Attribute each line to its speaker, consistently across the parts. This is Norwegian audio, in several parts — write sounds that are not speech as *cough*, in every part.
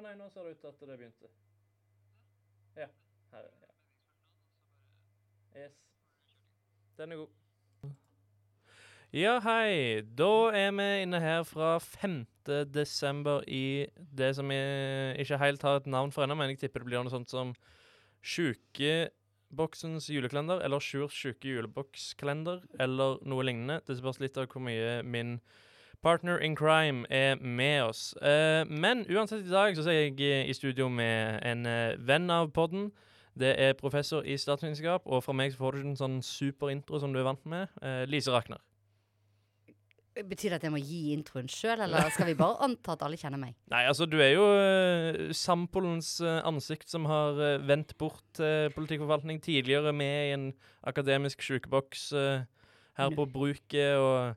Speaker 1: Å nei, nå ser det ut til at det begynte. Ja. Her, er ja. Yes. Den er god. Ja, hei. Da er vi inne her fra 5. desember i det som jeg ikke helt har et navn for ennå, men jeg tipper det blir noe sånt som Sjukeboksens julekalender, eller Sjurs sjuke julebokskalender, eller noe lignende. Det spørs litt av hvor mye min partner in crime er med oss. Eh, men uansett, i dag så er jeg eh, i studio med en eh, venn av podden. Det er professor i statsvitenskap, og fra meg så får du ikke en sånn superintro som du er vant med. Lise Rakner.
Speaker 2: Betyr det at jeg må gi introen sjøl, eller skal vi bare anta at alle kjenner meg?
Speaker 1: Nei, altså, du er jo uh, Sampolens uh, ansikt som har uh, vendt bort uh, politikkforvaltning tidligere med i en akademisk sjukeboks her på bruket, og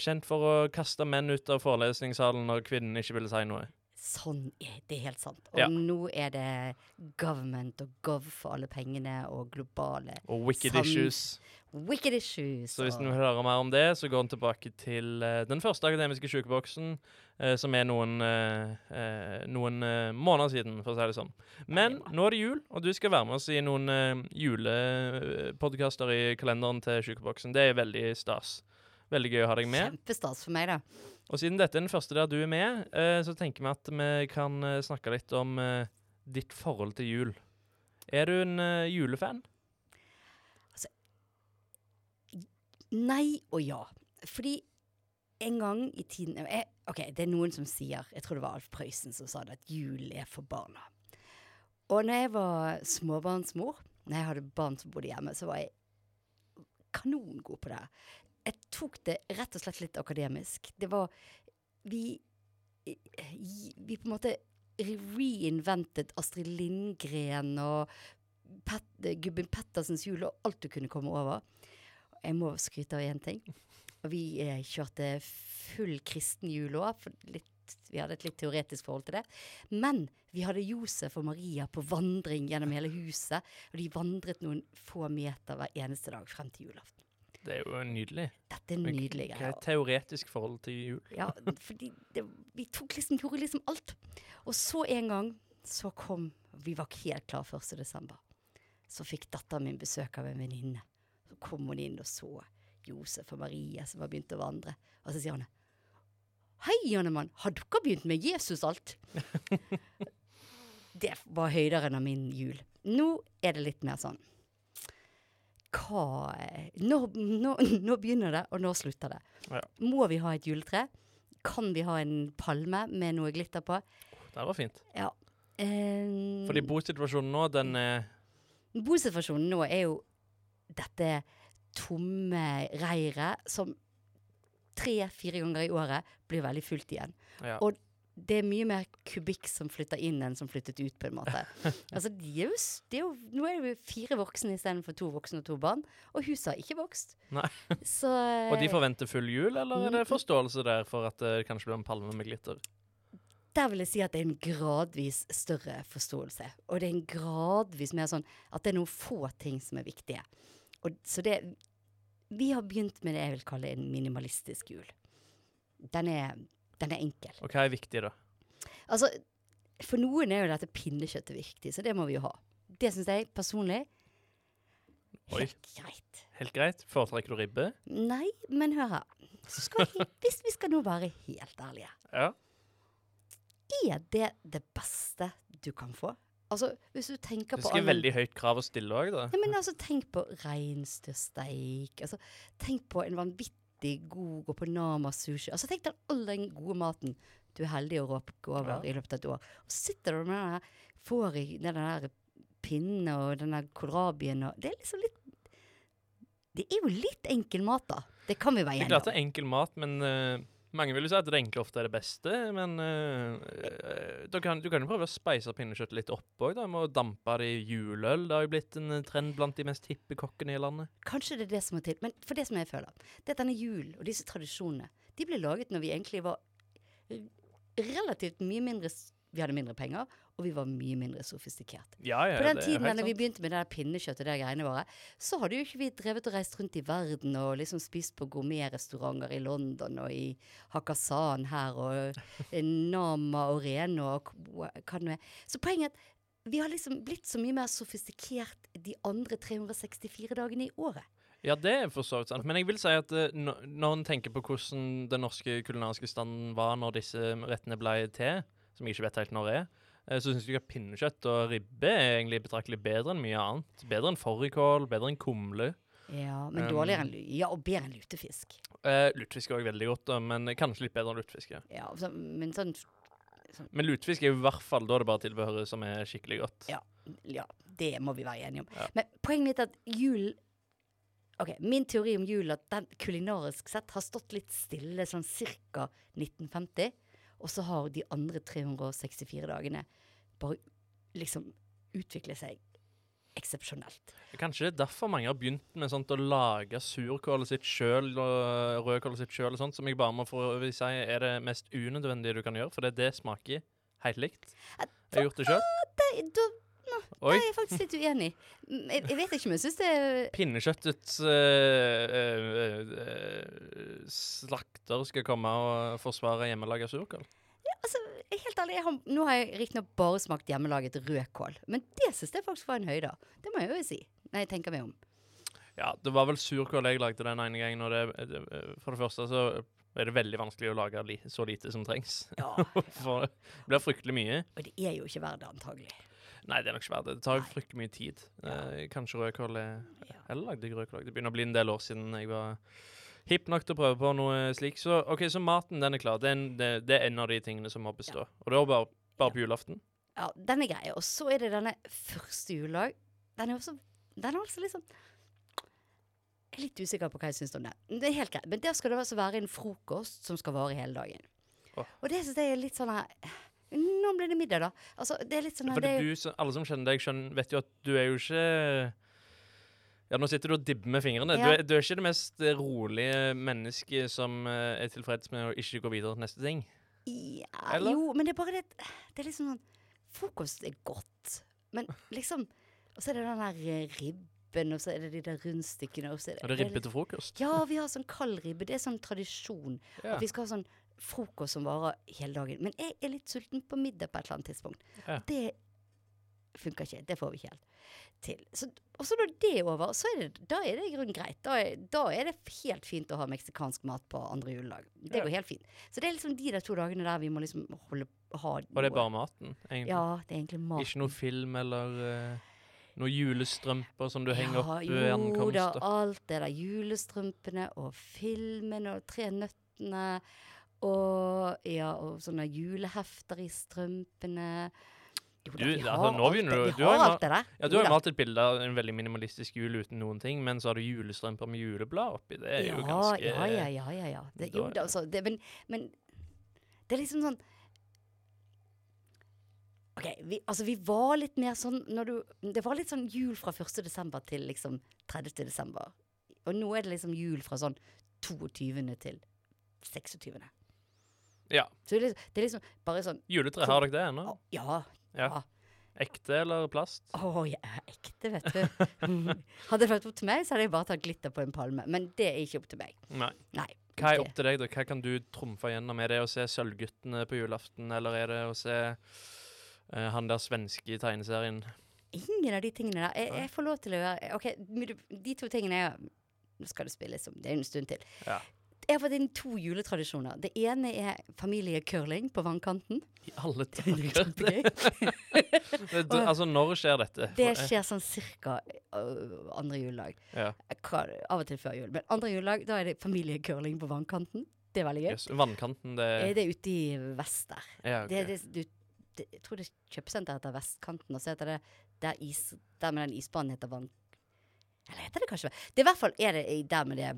Speaker 1: kjent for å kaste menn ut av forelesningssalen når kvinnen ikke ville si noe.
Speaker 2: Sånn er det helt sant. Og
Speaker 1: Ja.
Speaker 2: nå er det government og gov for alle pengene og globale
Speaker 1: Og wicked issues.
Speaker 2: wicked issues.
Speaker 1: Så hvis du vil høre mer om det, så går en tilbake til uh, den første akademiske sjukeboksen, uh, som er noen, uh, eh, noen eh, måneder siden, for å si det sånn. Men
Speaker 2: det
Speaker 1: nå er det jul, og du skal være med oss i noen julepodkaster i kalenderen til sjukeboksen. Det er veldig stas. Veldig gøy å ha deg med.
Speaker 2: Kjempestas for meg, da.
Speaker 1: Og siden dette er den første der du er med, eh, så tenker vi at vi kan eh, snakke litt om eh, ditt forhold til jul. Er du en eh, julefan?
Speaker 2: Nei og ja. Fordi en gang i tiden jeg, OK, det er noen som sier Jeg tror det var Alf Prøysen som sa det, at jul er for barna. Og når jeg var småbarnsmor, når jeg hadde barn som bodde hjemme, så var jeg kanongod på det. Jeg tok det rett og slett litt akademisk. Det var Vi Vi på en måte reinventet Astrid Lindgren og Pet, Gubben Pettersens jul og alt du kunne komme over. Jeg må skryte av én ting. Og vi eh, kjørte full kristen jul òg, vi hadde et litt teoretisk forhold til det. Men vi hadde Josef og Maria på vandring gjennom hele huset. Og de vandret noen få meter hver eneste dag frem til julaften.
Speaker 1: Det er jo nydelig.
Speaker 2: Dette er
Speaker 1: nydelig
Speaker 2: nydelige
Speaker 1: Hva er et teoretisk forhold til jul?
Speaker 2: Ja, fordi det, vi tok liksom, gjorde liksom alt. Og så en gang så kom Vi var ikke helt klar 1. desember. Så fikk datteren min besøk av en venninne. Så kom hun inn og så Josef og Maria som var begynt å vandre. Og så sier hun Hei, Jannemann, har dere begynt med Jesus alt? *laughs* det var høydere enn av min jul. Nå er det litt mer sånn Hva Nå, når, når, begynner det, og nå slutter det.
Speaker 1: Ja.
Speaker 2: Må vi ha et juletre? Kan vi ha en palme med noe glitter på?
Speaker 1: Det var fint.
Speaker 2: Ja. Um,
Speaker 1: Fordi bosituasjonen nå, den er
Speaker 2: Bosituasjonen nå er jo dette tomme reiret som tre-fire ganger i året blir veldig fullt igjen.
Speaker 1: ja.
Speaker 2: Og det er mye mer kubikk som flytter inn enn som flyttet ut, på en måte. *laughs* altså, de er jo, de er jo, nå er det jo fire voksne istedenfor to voksne og to barn, og huset har ikke vokst. *laughs* Så *laughs*
Speaker 1: Og de forventer full jul, eller er det
Speaker 2: Mm.
Speaker 1: forståelse der for at det kanskje blir en palme med glitter?
Speaker 2: Der vil jeg si at det er en gradvis større forståelse. Og det er en gradvis mer sånn at det er noen få ting som er viktige. Og, så det Vi har begynt med det jeg vil kalle en minimalistisk jul. Den er, den er enkel.
Speaker 1: Og hva er viktig, da?
Speaker 2: Altså, for noen er jo dette pinnekjøttet viktig, så det må vi jo ha. Det syns jeg personlig
Speaker 1: Oi.
Speaker 2: helt greit.
Speaker 1: Helt greit. Foretrekker du ribbe?
Speaker 2: Nei, men hør her. Så skal vi, hvis vi skal nå være helt ærlige,
Speaker 1: Ja.
Speaker 2: er det det beste du kan få? Altså, hvis du tenker
Speaker 1: Det
Speaker 2: på
Speaker 1: skal
Speaker 2: alle-
Speaker 1: veldig høyt krav å stille òg, da.
Speaker 2: Ja, men altså, tenk på reinsdyrsteik. Altså, tenk på en vanvittig god gå på Nama sushi. Altså, tenk deg all den gode maten du er heldig å råke over
Speaker 1: Ja.
Speaker 2: i løpet av et år. Og så sitter du med den der, får i den der pinnen og den der kålrabien og Det er liksom litt Det er jo litt enkel mat, da. Det kan vi være
Speaker 1: Det er
Speaker 2: enige
Speaker 1: klart det er enkel mat, men eh, mange vil jo si at det enkle ofte er det beste. Men uh, eh, kan, du kan jo prøve å speise pinnekjøttet litt opp òg, med å dampe det i juleøl. Det har jo blitt en eh, trend blant de mest hippe kokkene i landet.
Speaker 2: Kanskje det er det som må til. Men for det som jeg føler, det er at denne julen og disse tradisjonene, de ble laget når vi egentlig var relativt mye mindre vi hadde mindre penger, og vi var mye mindre sofistikert.
Speaker 1: Ja, ja,
Speaker 2: På den tiden da vi begynte med det der pinnekjøttet og greiene våre, så hadde jo ikke vi drevet og reist rundt i verden og liksom spist på gourmetrestauranter i London og i Hakkasan her og Nama og Reno og hva det nå er. Så poenget er at vi har liksom blitt så mye mer sofistikert de andre 364 dagene i året.
Speaker 1: Ja, det er for så vidt sant. Men jeg vil si at eh, når en tenker på hvordan den norske kulinariske standen var når disse rettene ble til, som jeg ikke vet helt når er, eh, så syns jeg at pinnekjøtt og ribbe er egentlig betraktelig bedre enn mye annet. Bedre enn fårikål, bedre enn kumle.
Speaker 2: Ja, men
Speaker 1: Um,
Speaker 2: dårligere enn Ja, og bedre enn lutefisk.
Speaker 1: Uh, lutefisk er også veldig godt, men kanskje litt bedre enn lutefisk. Ja.
Speaker 2: Ja, så, men sånn
Speaker 1: Men lutefisk er jo i hvert fall da det bare tilbehøret som er skikkelig godt.
Speaker 2: Ja. Ja, det må vi være enige om.
Speaker 1: Ja.
Speaker 2: Men poenget mitt er at julen Ok, Min teori om jul at den kulinarisk sett har stått litt stille sånn ca. 1950. Og så har de andre 364 dagene bare liksom utviklet seg eksepsjonelt.
Speaker 1: Kanskje det er derfor mange har begynt med sånt å lage surkålet sitt sjøl og rødkålet sitt sjøl og sånt, som jeg bare må få si er det mest unødvendige du kan gjøre, for det, er det smaker helt likt. Jeg har gjort det sjøl.
Speaker 2: Da,
Speaker 1: Oi.
Speaker 2: der er jeg faktisk litt uenig. Jeg, jeg vet ikke, men jeg syns det er
Speaker 1: Pinnekjøttets eh, eh, slakter skal komme og forsvare hjemmelaga surkål.
Speaker 2: Ja, Altså, helt ærlig, har, Nå har jeg riktignok bare smakt hjemmelaget rødkål, men det syns jeg faktisk var en høyde. Det må jeg jo si, når jeg tenker meg om.
Speaker 1: Ja, det var vel surkål jeg lagde den ene gangen, og det, det For det første så er det veldig vanskelig å lage li, så lite som trengs.
Speaker 2: Ja, *laughs*
Speaker 1: For det blir fryktelig mye.
Speaker 2: Og det er jo ikke verdt det, antagelig.
Speaker 1: Nei, det er nok ikke verdt det. Det tar jo fryktelig mye tid.
Speaker 2: Ja.
Speaker 1: Eh, kanskje rødkål er
Speaker 2: Ja.
Speaker 1: Eller lagde jeg rødkål? Det begynner å bli en del år siden jeg var hipp nok til å prøve på noe slik. Så ok, så maten, den er klar. Det er en, det, det er en av de tingene som må bestå. Og det er bare, bare på julaften.
Speaker 2: Ja, den er grei. Og så er det denne første juledag. Den er også Den er altså litt sånn Jeg er litt usikker på hva jeg syns om den. Det er helt greit. Men der skal det altså være en frokost som skal vare hele dagen.
Speaker 1: Oh.
Speaker 2: Og det syns jeg er litt sånn her Nå ble det middag, da. Altså, det er litt sånn her
Speaker 1: For
Speaker 2: det,
Speaker 1: du, alle som kjenner deg, skjønner, vet jo at du er jo ikke Ja, nå sitter du og dibber med fingrene. Du, er, du er ikke det mest rolige mennesket som eh, er tilfreds med å ikke gå videre til neste ting.
Speaker 2: Ja,
Speaker 1: Eller?
Speaker 2: jo, men det er bare det Det er liksom sånn Frokost er godt, men liksom Og så er det den der eh, ribben, og så er det de der rundstykkene og så er det,
Speaker 1: Er det ribbe til frokost?
Speaker 2: Ja, vi har sånn kald ribbe. Det er sånn tradisjon.
Speaker 1: Ja.
Speaker 2: At vi skal ha sånn frokost som varer hele dagen. Men jeg er litt sulten på middag på et eller annet tidspunkt.
Speaker 1: Ja.
Speaker 2: Det funker ikke. Det får vi ikke helt til. Så, og så når det er over, så er det, da er det i grunnen greit. Da er, da er det helt fint å ha meksikansk mat på andre juledag. Det
Speaker 1: Ja.
Speaker 2: går helt fint. Så det er liksom de der to dagene der vi må liksom holde ha
Speaker 1: Og det er bare maten, egentlig?
Speaker 2: Ja, det er egentlig maten.
Speaker 1: Ikke noe film eller uh noen julestrømper som du henger opp ved
Speaker 2: Jo da, alt det der. Julestrømpene og filmen og Tre nøttene. Og ja, og sånne julehefter i strømpene. Jo da,
Speaker 1: Du, altså,
Speaker 2: har
Speaker 1: nå
Speaker 2: alt
Speaker 1: begynner
Speaker 2: det.
Speaker 1: du- du har
Speaker 2: har alt det der.
Speaker 1: Ja, Du
Speaker 2: Jo
Speaker 1: har jo malt et bilde av en veldig minimalistisk jul uten noen ting, men så har du julestrømper med juleblad oppi. Det er jo ganske
Speaker 2: ja, ja, ja, ja, ja. Det, jo
Speaker 1: da,
Speaker 2: altså. Det, men, men det er liksom sånn OK, vi, altså vi var litt mer sånn når du Det var litt sånn jul fra 1. desember til liksom 30. desember. Og nå er det liksom jul fra sånn 22. til 26.
Speaker 1: Ja.
Speaker 2: Så det liksom, det er liksom bare sånn
Speaker 1: Juletre, har dere det ennå?
Speaker 2: å, Ja.
Speaker 1: Ja.
Speaker 2: ja.
Speaker 1: Ekte eller plast?
Speaker 2: Å, jeg er ekte, vet du. *laughs* hadde det vært opp til meg, så hadde jeg bare tatt glitter på en palme. Men det er ikke opp til meg.
Speaker 1: Nei.
Speaker 2: Nei.
Speaker 1: Hva er opp til deg, da? Hva kan du trumfe gjennom? Er det å se Sølvguttene på julaften, eller er det å se eh, han der svenske i tegneserien?
Speaker 2: Ingen av de tingene der. Jeg, jeg får lov til å gjøre OK, men du- de to tingene er Nå skal det spilles om Det er en stund til.
Speaker 1: Ja.
Speaker 2: Jeg har fått inn to juletradisjoner. Det ene er familiecurling på vannkanten.
Speaker 1: I alle
Speaker 2: er
Speaker 1: dager! *laughs* altså, når skjer dette?
Speaker 2: Det skjer sånn cirka uh, andre juledag.
Speaker 1: ja.
Speaker 2: Av og til før jul. Men andre juledag, da er det familiecurling på vannkanten. Det er veldig gøy.
Speaker 1: Yes, vannkanten, det
Speaker 2: er Det er ute i vest der.
Speaker 1: ja, okay.
Speaker 2: Det, det, du, det, jeg tror det er kjøpesenter heter Vestkanten, og så heter det der, is, der med den isbanen heter Vann... Eller heter det kanskje Det er i hvert fall er det der med det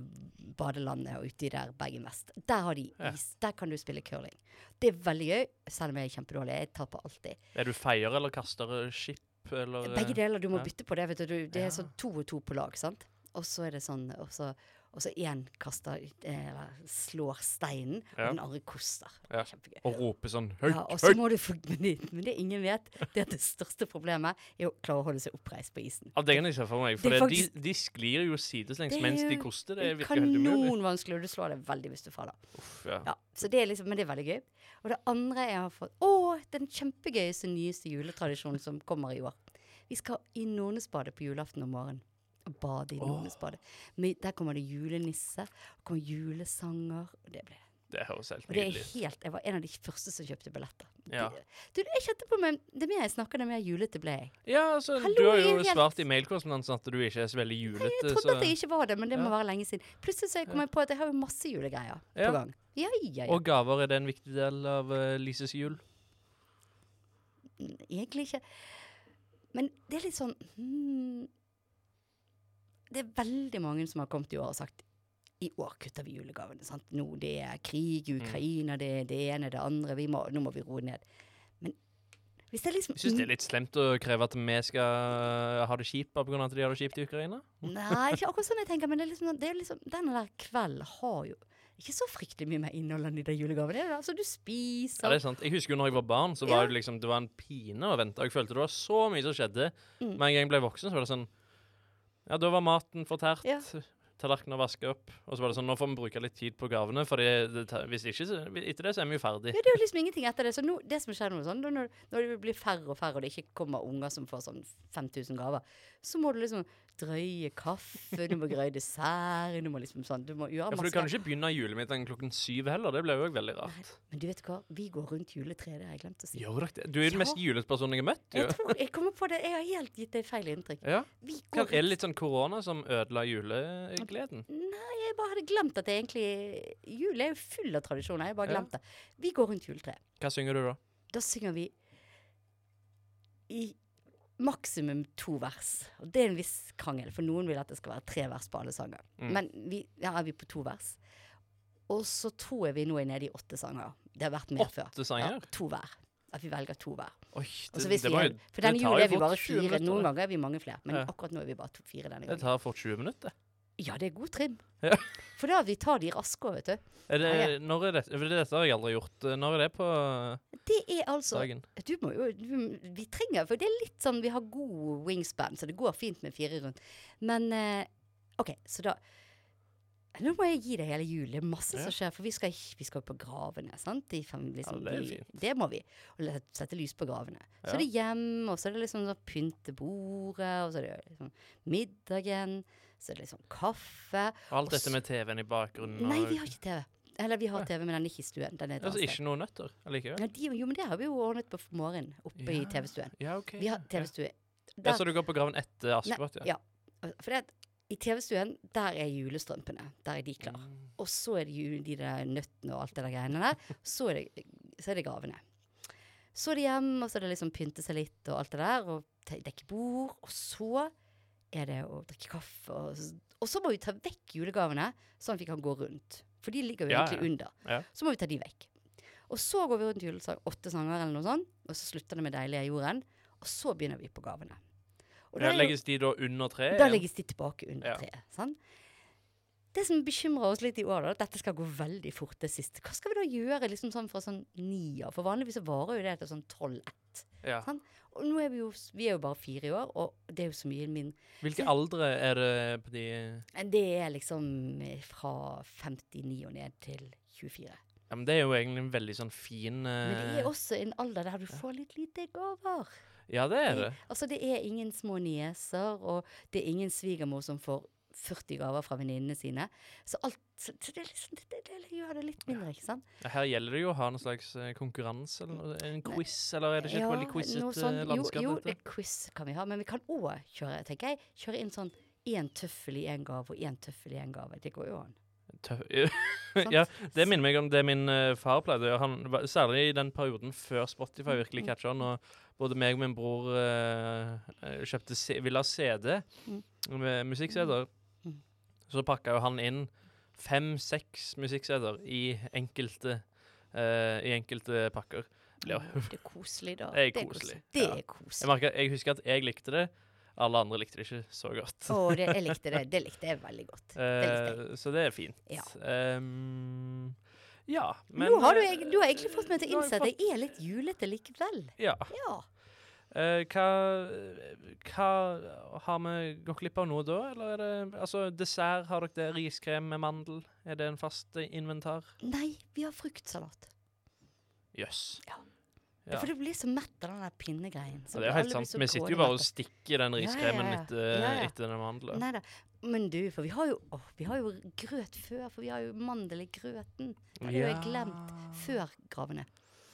Speaker 2: badelandet og uti der Bergen vest. Der har de is. Der kan du spille curling. Det er veldig gøy, selv om jeg er kjempedårlig. Jeg taper alltid.
Speaker 1: Er du feier eller kaster skip, eller
Speaker 2: Begge deler. Du må
Speaker 1: ja.
Speaker 2: bytte på det. vet du. det er sånn to og to på lag, sant. Og så er det sånn og så, Og så én kaster eh, eller slår steinen, og den andre koster. Det
Speaker 1: Ja.
Speaker 2: Kjempegøy.
Speaker 1: Og roper sånn høyt,
Speaker 2: Ja, og så må du få, det, men det ingen vet, det er at det største problemet er å klare å holde seg oppreist på isen.
Speaker 1: Ja, det kan jeg se for meg.
Speaker 2: Det
Speaker 1: For det,
Speaker 2: faktisk-
Speaker 1: de, de sklir jo sidelengs
Speaker 2: er
Speaker 1: mens de koster. Det
Speaker 2: Det er
Speaker 1: virker helt umulig.
Speaker 2: kanonvanskelig, og du slår deg veldig hvis du faller.
Speaker 1: Uff, ja.
Speaker 2: Ja, så det er liksom, men det er veldig gøy. Og det andre jeg har fått Å, den kjempegøyeste, nyeste juletradisjonen som kommer i år. Vi skal i Nordnesbadet på julaften om morgenen. Bade i. Nordnesbadet. Men Der kommer det julenisse, og kommer julesanger. Og det ble
Speaker 1: Det høres helt
Speaker 2: det
Speaker 1: nydelig ut.
Speaker 2: helt Jeg var en av de første som kjøpte billetter.
Speaker 1: Ja.
Speaker 2: Det- Du, jeg kjente på meg Det mer jeg snakker, det mer julete ble jeg.
Speaker 1: Ja, altså,
Speaker 2: Hallo,
Speaker 1: du har jo
Speaker 2: helt-
Speaker 1: svart i mailkorrespondansen at du ikke er så veldig julete.
Speaker 2: Jeg trodde at jeg ikke var det, men det må være lenge siden. Plutselig så kom jeg på at jeg har jo masse julegreier
Speaker 1: Ja.
Speaker 2: på gang. Ja, ja, ja.
Speaker 1: Og gaver, er det en viktig del av uh, Lises jul?
Speaker 2: Egentlig ikke. Men det er litt sånn hmm, Det er veldig mange som har kommet i år og sagt i år kutter vi julegavene. Sant? Nå det er krig i
Speaker 1: Mm.
Speaker 2: Ukraina, det er det ene, det andre. Vi må, nå må vi roe ned. Men hvis det er liksom
Speaker 1: Jeg syns det er litt slemt å kreve at vi skal ha det kjipt bare pga. at de har det kjipt i Ukraina.
Speaker 2: Nei, ikke akkurat sånn jeg tenker, men det er liksom, det er liksom denne der kvelden har jo ikke så fryktelig mye mer innhold enn de julegavene. Altså, du spiser
Speaker 1: Ja, det er sant. Jeg husker jo når jeg var barn, så var det liksom Det var en pine å vente. Jeg følte det var så mye som skjedde.
Speaker 2: Mm.
Speaker 1: Men en gang jeg ble voksen, så var det sånn Ja, da var maten fortært.
Speaker 2: Ja.
Speaker 1: Tallerkener vaska opp. Og så var det sånn Nå får vi bruke litt tid på gavene, for hvis ikke, så etter det så er vi jo ferdig.
Speaker 2: Ja, det er jo liksom ingenting etter det. Så nå, det som skjer nå, sånn, når, når det blir færre og færre, og det ikke kommer unger som får sånn 5000 gaver, så må du liksom drøye kaffe, du må greie dessert, du må liksom sånn Du må gjøre
Speaker 1: Ja, for du kan jo ikke begynne julemiddagen klokken syv heller. Det jo òg veldig rart.
Speaker 2: Men du vet hva, vi går rundt juletreet, det har jeg glemt å si.
Speaker 1: Gjør dere det? Du er jo den
Speaker 2: Ja.
Speaker 1: mest julete personen jeg har møtt.
Speaker 2: Jeg tror, jeg kommer på det, jeg har helt gitt deg feil inntrykk.
Speaker 1: Ja.
Speaker 2: Vi går rundt.
Speaker 1: er det litt sånn korona som ødela julegleden?
Speaker 2: Nei, jeg bare hadde glemt at det egentlig Jul er jo full av tradisjoner. Jeg bare
Speaker 1: Ja.
Speaker 2: det. Vi går rundt juletreet.
Speaker 1: Hva synger du da?
Speaker 2: Da synger vi i maksimum to vers. Og det er en viss krangel, for noen vil at det skal være tre vers på alle sanger.
Speaker 1: Mm.
Speaker 2: Men vi, ja, er vi på to vers. Og så tror jeg vi nå er nede i åtte sanger. Det har vært mer før.
Speaker 1: Åtte sanger?
Speaker 2: Ja, to hver. At vi velger to hver.
Speaker 1: Oi, det, det
Speaker 2: vi er,
Speaker 1: jo
Speaker 2: for denne julen er vi bare
Speaker 1: 20
Speaker 2: fire.
Speaker 1: minutter,
Speaker 2: Noen ganger er vi mange flere. Men
Speaker 1: Ja.
Speaker 2: akkurat nå er vi bare to, fire denne
Speaker 1: Det
Speaker 2: gangen.
Speaker 1: tar fort 20 minutter.
Speaker 2: Ja, det er god trim.
Speaker 1: Ja.
Speaker 2: For da vi tar de raskere, vet du.
Speaker 1: Er det,
Speaker 2: Ja, ja.
Speaker 1: Når er det, For dette har jeg aldri gjort. Når er det på
Speaker 2: Det er altså
Speaker 1: dagen?
Speaker 2: Du må jo du, Vi trenger For det er litt sånn Vi har god wingspan, så det går fint med fire rundt. Men eh, OK, så da Nå må jeg gi deg hele jul. Det er masse
Speaker 1: Ja.
Speaker 2: som skjer. For vi skal, vi skal på gravene. sant? De fem, liksom,
Speaker 1: Ja, det
Speaker 2: de- det må vi. Og sette lys på gravene. Så
Speaker 1: Ja.
Speaker 2: er det hjem, og så er det liksom sånn pynte bordet, og så er det liksom middagen. Så er det liksom kaffe.
Speaker 1: Alt
Speaker 2: Og
Speaker 1: dette med TV-en i bakgrunnen?
Speaker 2: Nei, vi har ikke TV. Eller vi har TV, men den er ikke i stuen. Den er
Speaker 1: Altså ikke noen nøtter allikevel?
Speaker 2: Ja, de, jo, men det har vi jo ordnet på morgenen oppe i TV-stuen.
Speaker 1: Ja, OK.
Speaker 2: Vi har. TV-stue.
Speaker 1: Ja, så du går på graven etter Askepott,
Speaker 2: ja. ja. For det i TV-stuen, der er julestrømpene. Der er de klar.
Speaker 1: Mm.
Speaker 2: Og så er det ju de der nøttene og alt det der greiene der. Så er det, så er det gavene. Så er det hjem, og så er det liksom pynte seg litt og alt det der. Og dekke bord. Og så er det å drikke kaffe. Og, og så må vi ta vekk julegavene, sånn at vi kan gå rundt. For de ligger jo
Speaker 1: Ja,
Speaker 2: egentlig
Speaker 1: ja.
Speaker 2: under.
Speaker 1: Ja.
Speaker 2: Så må vi ta de vekk. Og så går vi rundt julesang, åtte sanger eller noe sånt, og så slutter det med 'Deilig er jorden'. Og så begynner vi på gavene. Og da
Speaker 1: legges de da under treet?
Speaker 2: da legges de tilbake under treet. Sant? Det som bekymrer oss litt i år, da, at dette skal gå veldig fort det siste. Hva skal vi da gjøre liksom sånn fra sånn ni av? For vanligvis så varer jo det til sånn tolv-ett.
Speaker 1: Ja.
Speaker 2: sant? Og nå er vi jo Vi er jo bare fire i år, og det er jo så mye min
Speaker 1: Hvilke aldre er det på de
Speaker 2: Det er liksom eh, fra 59 og ned til 24.
Speaker 1: Ja, men Det er jo egentlig en veldig sånn fin
Speaker 2: Men det
Speaker 1: eh,
Speaker 2: er også en alder der du får litt lite gaver.
Speaker 1: Ja, det er det.
Speaker 2: Altså, det er ingen små nieser, og det er ingen svigermor som får 40 gaver fra venninnene sine. Så alt så det, liksom, det, det, gjør det litt mindre, ikke sant?
Speaker 1: Ja, Her gjelder det jo å ha en slags eh, konkurranse, eller en quiz, eller er det ikke et veldig quizete
Speaker 2: sånn-
Speaker 1: landskap?
Speaker 2: Jo, jo
Speaker 1: dette?
Speaker 2: det quiz kan vi ha, men vi kan òg kjøre, tenker jeg, kjøre inn sånn én tøffel i én gave og én tøffel i én gave. Det går jo an.
Speaker 1: Tøff- ja, *laughs* det minner meg om det min eh, far pleide å gjøre. Særlig i den perioden før Spotify virkelig
Speaker 2: Mm.
Speaker 1: catcha han. Og både meg og min bror eh, eh, kjøpte ville ha CD
Speaker 2: Mm.
Speaker 1: med musikk-CD-er.
Speaker 2: Mm.
Speaker 1: Så pakka jo han inn fem-seks musikk-CD-er i enkelte eh, I enkelte pakker. Det
Speaker 2: Det er koselig, da.
Speaker 1: Det er koselig,
Speaker 2: Det
Speaker 1: ja.
Speaker 2: er koselig.
Speaker 1: Jeg, merker, jeg husker at jeg likte det. Alle andre likte det ikke så godt.
Speaker 2: Å, det, jeg likte det. Det likte jeg veldig godt. Det jeg.
Speaker 1: Eh, så det er fint.
Speaker 2: Ja.
Speaker 1: Um, ja, men
Speaker 2: nå har du,
Speaker 1: eh,
Speaker 2: du har egentlig fått meg til å innse at jeg er litt julete likevel.
Speaker 1: Ja.
Speaker 2: Ja.
Speaker 1: Eh, hva, hva Har vi gått glipp av noe da, eller er det Altså, dessert, har dere det? Riskrem med mandel? Er det en fast eh, inventar?
Speaker 2: Nei, vi har fruktsalat.
Speaker 1: Jøss.
Speaker 2: Ja.
Speaker 1: Ja.
Speaker 2: For du blir så mett av den der pinnegreien.
Speaker 1: Ja, det er helt sant. Vi sitter jo bare og stikker den riskremen
Speaker 2: ja.
Speaker 1: etter,
Speaker 2: Ja, ja.
Speaker 1: etter den mandelen.
Speaker 2: Nei da. Men du, for vi har jo å, vi har jo grøt før, for vi har jo mandel i grøten. Det har jeg glemt før gravene.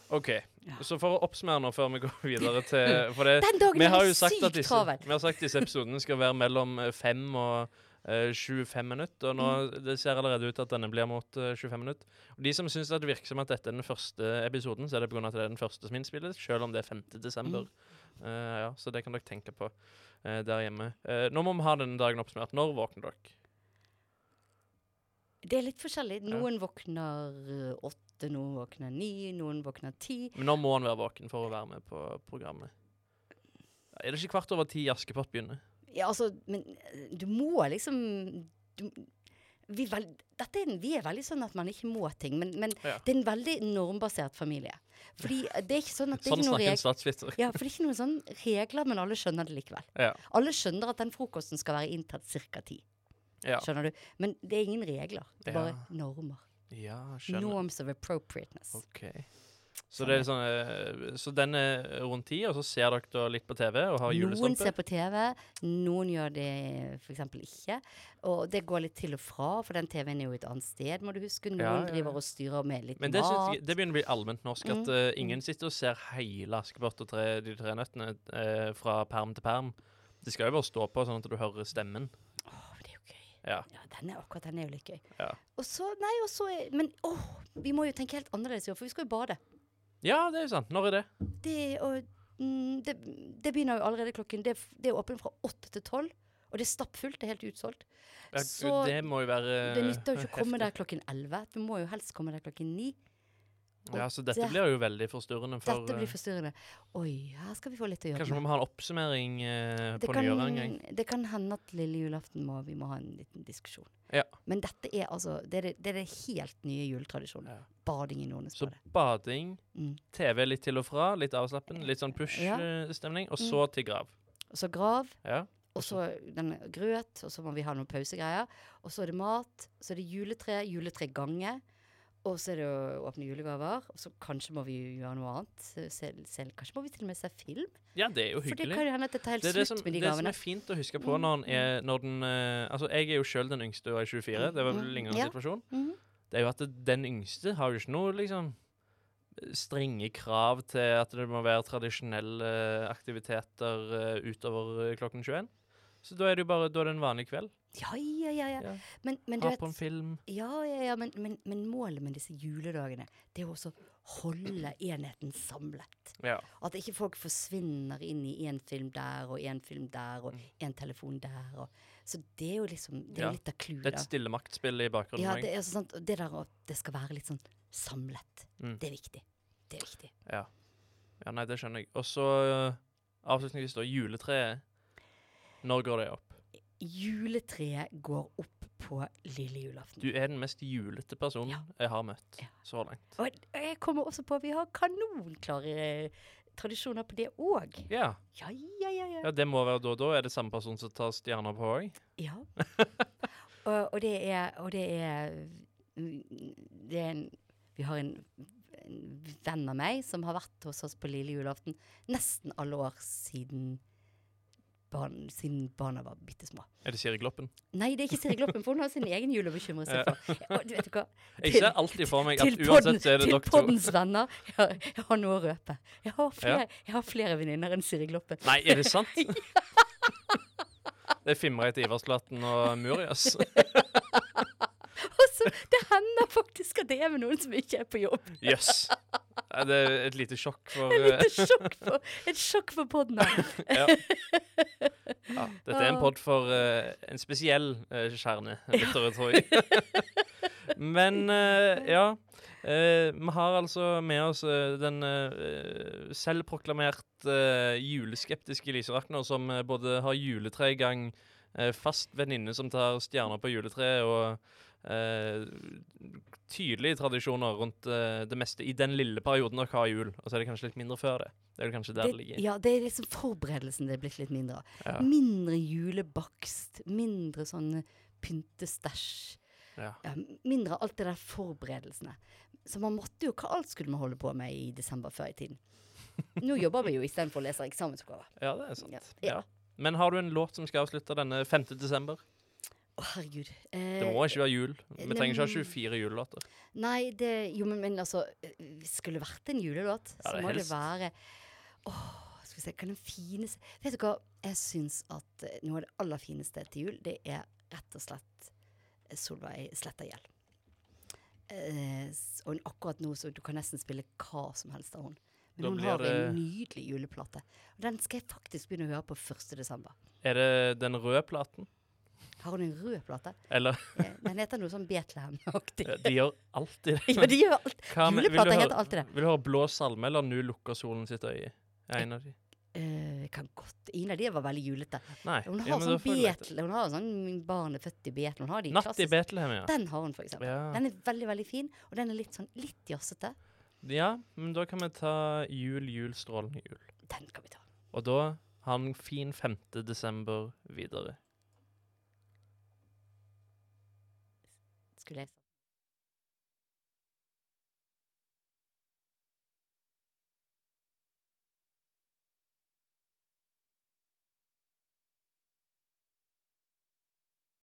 Speaker 1: OK.
Speaker 2: Ja.
Speaker 1: Så for å oppsummere nå før vi går videre til *laughs* For det,
Speaker 2: Den dagen
Speaker 1: vi har jo sagt at disse, vi har sagt disse episodene skal være mellom eh, fem og uh, 25 minutter. Og nå
Speaker 2: Mm.
Speaker 1: det ser allerede ut at denne blir mot uh, 25 minutter. Og de som syns det virker som at dette er den første episoden, så er det pga. at det er den første som innspilles, selv om det er 5. desember.
Speaker 2: Mm.
Speaker 1: Uh, ja, så det kan dere tenke på uh, der hjemme. Eh, nå må vi ha denne dagen oppsummert. Når våkner dere?
Speaker 2: Det er litt forskjellig.
Speaker 1: Ja.
Speaker 2: Noen våkner øh, åtte, noen våkner ni, noen våkner ti.
Speaker 1: Men når må han være våken for å være med på programmet? Er det ikke kvart over ti Askepott begynner?
Speaker 2: Ja, altså, men øh, du må liksom du, vi, vel, er en, vi er veldig sånn at man ikke må ting, men, men
Speaker 1: Ja.
Speaker 2: det er en veldig normbasert familie. Fordi det er ikke sånn at det er
Speaker 1: Sånn
Speaker 2: ikke noen ja, for det er ikke noen sånne regler, men alle skjønner det likevel.
Speaker 1: Ja.
Speaker 2: Alle skjønner at den frokosten skal være inntatt ca. ti.
Speaker 1: Ja.
Speaker 2: Skjønner du? Men det er ingen regler. Det er bare normer.
Speaker 1: Ja, skjønner.
Speaker 2: Norms of appropriateness.
Speaker 1: OK. Så, det er sånn, eh, så den er rundt ti, og så ser dere litt på TV og har
Speaker 2: Noen
Speaker 1: julestrømpe?
Speaker 2: ser på TV, noen gjør det f.eks. ikke. Og det går litt til og fra, for den TV-en er jo et annet sted, må du huske. Noen
Speaker 1: Ja, ja, ja.
Speaker 2: driver og styrer med litt
Speaker 1: Men det, synes
Speaker 2: mat.
Speaker 1: jeg, det begynner å bli allment norsk, at
Speaker 2: Mm.
Speaker 1: eh, ingen sitter og ser hele Askepott og tre, de tre nøttene eh, fra perm til perm. Det skal jo bare stå på, sånn at du hører stemmen.
Speaker 2: Åh, det er jo gøy.
Speaker 1: Ja.
Speaker 2: Ja, den er akkurat den er jo litt gøy.
Speaker 1: Ja.
Speaker 2: Og så, nei, og så er Men åh, vi må jo tenke helt annerledes i år, for vi skal jo bade.
Speaker 1: ja, det er jo sant. Når er det?
Speaker 2: Det, og, mm, det, det begynner jo allerede klokken Det, det er åpent fra åtte til tolv, og det er stappfullt. Det er helt utsolgt.
Speaker 1: Ja,
Speaker 2: Så
Speaker 1: det må jo være
Speaker 2: Det nytter jo ikke å komme der klokken elleve. Du må jo helst komme der klokken ni.
Speaker 1: Ja, så dette
Speaker 2: det-
Speaker 1: blir jo veldig forstyrrende for
Speaker 2: Dette blir
Speaker 1: eh,
Speaker 2: forstyrrende. Oi, her skal vi få litt å gjøre
Speaker 1: Kanskje vi må ha en oppsummering eh, på nyåret en gang.
Speaker 2: det kan hende at lille julaften må vi må ha en liten diskusjon.
Speaker 1: Ja.
Speaker 2: Men dette er altså Det er det, det, er det helt nye juletradisjonen.
Speaker 1: Ja.
Speaker 2: Bading i
Speaker 1: Så bading,
Speaker 2: Mm.
Speaker 1: TV litt til og fra, litt avslappen, litt sånn push-stemning, og
Speaker 2: Mm.
Speaker 1: så til grav.
Speaker 2: Og så grav,
Speaker 1: Ja.
Speaker 2: og så den grøt, og så må vi ha noen pausegreier. Og så er det mat, så er det juletre, juletregange. Og så er det å åpne julegaver. Og så kanskje må vi gjøre noe annet. Selv, se, kanskje må vi til og med se film.
Speaker 1: ja, det er jo hyggelig.
Speaker 2: For det kan jo hende at det tar helt
Speaker 1: Det det som,
Speaker 2: slutt med de
Speaker 1: det som er fint å huske på når, den er, når den eh, Altså, jeg er jo sjøl den yngste og er 24. Det var vel
Speaker 2: Mm,
Speaker 1: lignende
Speaker 2: ja.
Speaker 1: situasjon.
Speaker 2: Mhm.
Speaker 1: Det er jo at den yngste har jo ikke noe liksom strenge krav til at det må være tradisjonelle aktiviteter eh, utover eh, klokken 21. Så da er det jo bare da er det en vanlig kveld.
Speaker 2: Ja, ja, ja. ja.
Speaker 1: Ja.
Speaker 2: Men, men du
Speaker 1: Ha
Speaker 2: vet
Speaker 1: på en film.
Speaker 2: Ja, ja, ja, men, men, men målet med disse juledagene, det er jo også holde enheten samlet.
Speaker 1: Ja.
Speaker 2: At ikke folk forsvinner inn i én film der og én film der og
Speaker 1: Mm.
Speaker 2: én telefon der. Og, så det er jo liksom Det er
Speaker 1: Ja,
Speaker 2: litt av clouet.
Speaker 1: Det er et stille maktspill i bakgrunnen.
Speaker 2: Ja, det er sånn, Det der at det skal være litt sånn samlet.
Speaker 1: Mm.
Speaker 2: Det er viktig. Det er viktig.
Speaker 1: Ja. ja, nei, det skjønner jeg. Og så uh, avslutningsvis, da. Juletreet. Når går det opp?
Speaker 2: Juletreet går opp på lille julaften.
Speaker 1: Du er den mest julete personen
Speaker 2: Ja.
Speaker 1: jeg har møtt
Speaker 2: Ja.
Speaker 1: så langt.
Speaker 2: Og jeg kommer også på at vi har kanonklare tradisjoner på det òg.
Speaker 1: Ja.
Speaker 2: Ja, ja, ja, ja.
Speaker 1: ja, det må være da. og Da er det samme person som tar stjerner på òg.
Speaker 2: Ja. *laughs* og, og det er Og det er Det er en Vi har en, en venn av meg som har vært hos oss på lille julaften nesten alle år siden barn, siden barna var bitte små.
Speaker 1: Er det Siri Gloppen?
Speaker 2: Nei, det er ikke Siri Gloppen, for hun har sin egen jul å bekymre seg for. Og du vet du hva?
Speaker 1: Jeg ser alltid for meg at
Speaker 2: til
Speaker 1: uansett så er det
Speaker 2: til
Speaker 1: dere to.
Speaker 2: poddens venner. Jeg har, jeg har noe å røpe. Jeg har flere, ja. flere venninner enn Siri Gloppen.
Speaker 1: Nei, er det sant? *laughs* Det er Fimreit Ivarsflaten og Murias. *laughs*
Speaker 2: altså, det hender faktisk at det er med noen som ikke er på jobb.
Speaker 1: Jøss. Er et lite sjokk for
Speaker 2: Et
Speaker 1: eh,
Speaker 2: lite sjokk for, *laughs* et sjokk for podden
Speaker 1: ja. *laughs* ja. Dette er en pod for uh, en spesiell uh, kjerne lyttere, tror jeg. Men uh, ja. vi har altså med oss den selvproklamert eh, juleskeptiske Lise Rakner, som både har juletre i gang, fast venninne som tar stjerner på juletreet, og eh, tydelige tradisjoner rundt eh, det meste i den lille perioden dere har jul. Og så er det kanskje litt mindre før det. Det er kanskje der det,
Speaker 2: Det,
Speaker 1: ligger.
Speaker 2: ja, det er liksom forberedelsen det er blitt litt mindre av.
Speaker 1: Ja.
Speaker 2: Mindre julebakst, mindre sånn pyntestæsj.
Speaker 1: Ja.
Speaker 2: Mindre alt det der forberedelsene. Så man måtte jo Hva alt skulle man holde på med i desember før i tiden? *laughs* Nå jobber vi jo istedenfor å lese eksamensoppgaver.
Speaker 1: ja, det er sant.
Speaker 2: Ja.
Speaker 1: Ja. Men har du en låt som skal avslutte denne 5. desember?
Speaker 2: Å, herregud.
Speaker 1: Det
Speaker 2: Eh,
Speaker 1: må ikke være jul. Vi
Speaker 2: nei,
Speaker 1: trenger ikke ha 24 julelåter.
Speaker 2: Nei, det Jo, men, men altså eh, Skulle det vært en julelåt,
Speaker 1: Ja,
Speaker 2: så må
Speaker 1: helst.
Speaker 2: det være Åh, skal vi se Hva er den fineste Vet du hva? Jeg syns at eh, noe av det aller fineste til jul, det er rett og slett eh, Solveig Slettagjeld. Eh, og akkurat nå så du kan nesten spille hva som helst av hun. Men
Speaker 1: Da
Speaker 2: hun har
Speaker 1: det-
Speaker 2: en nydelig juleplate. Og den skal jeg faktisk begynne å høre på 1. desember.
Speaker 1: Er det den røde platen?
Speaker 2: Har hun en rød plate?
Speaker 1: Eller
Speaker 2: Eh, Den heter noe sånn Betlehem-aktig. *laughs*
Speaker 1: De gjør alltid det. *laughs*
Speaker 2: ja, de gjør alt. Juleplater heter alltid det.
Speaker 1: Vil du ha Blå salme eller Nu lukker solen sitt øye? En av de?
Speaker 2: Uh, kan godt Ingen av de var veldig julete.
Speaker 1: Nei.
Speaker 2: Hun har
Speaker 1: ja,
Speaker 2: sånn. Betle, hun har sånn barn er født i Betlehem. Hun har de
Speaker 1: Natt i
Speaker 2: klassiske.
Speaker 1: Betlehem, ja.
Speaker 2: Den har hun, for eksempel.
Speaker 1: Ja.
Speaker 2: Den er veldig, veldig fin, og den er litt sånn litt jazzete.
Speaker 1: ja, men da kan vi ta Jul, jul, strålende jul.
Speaker 2: Den kan vi ta.
Speaker 1: Og da har han fin 5. desember videre.
Speaker 2: Skulle jeg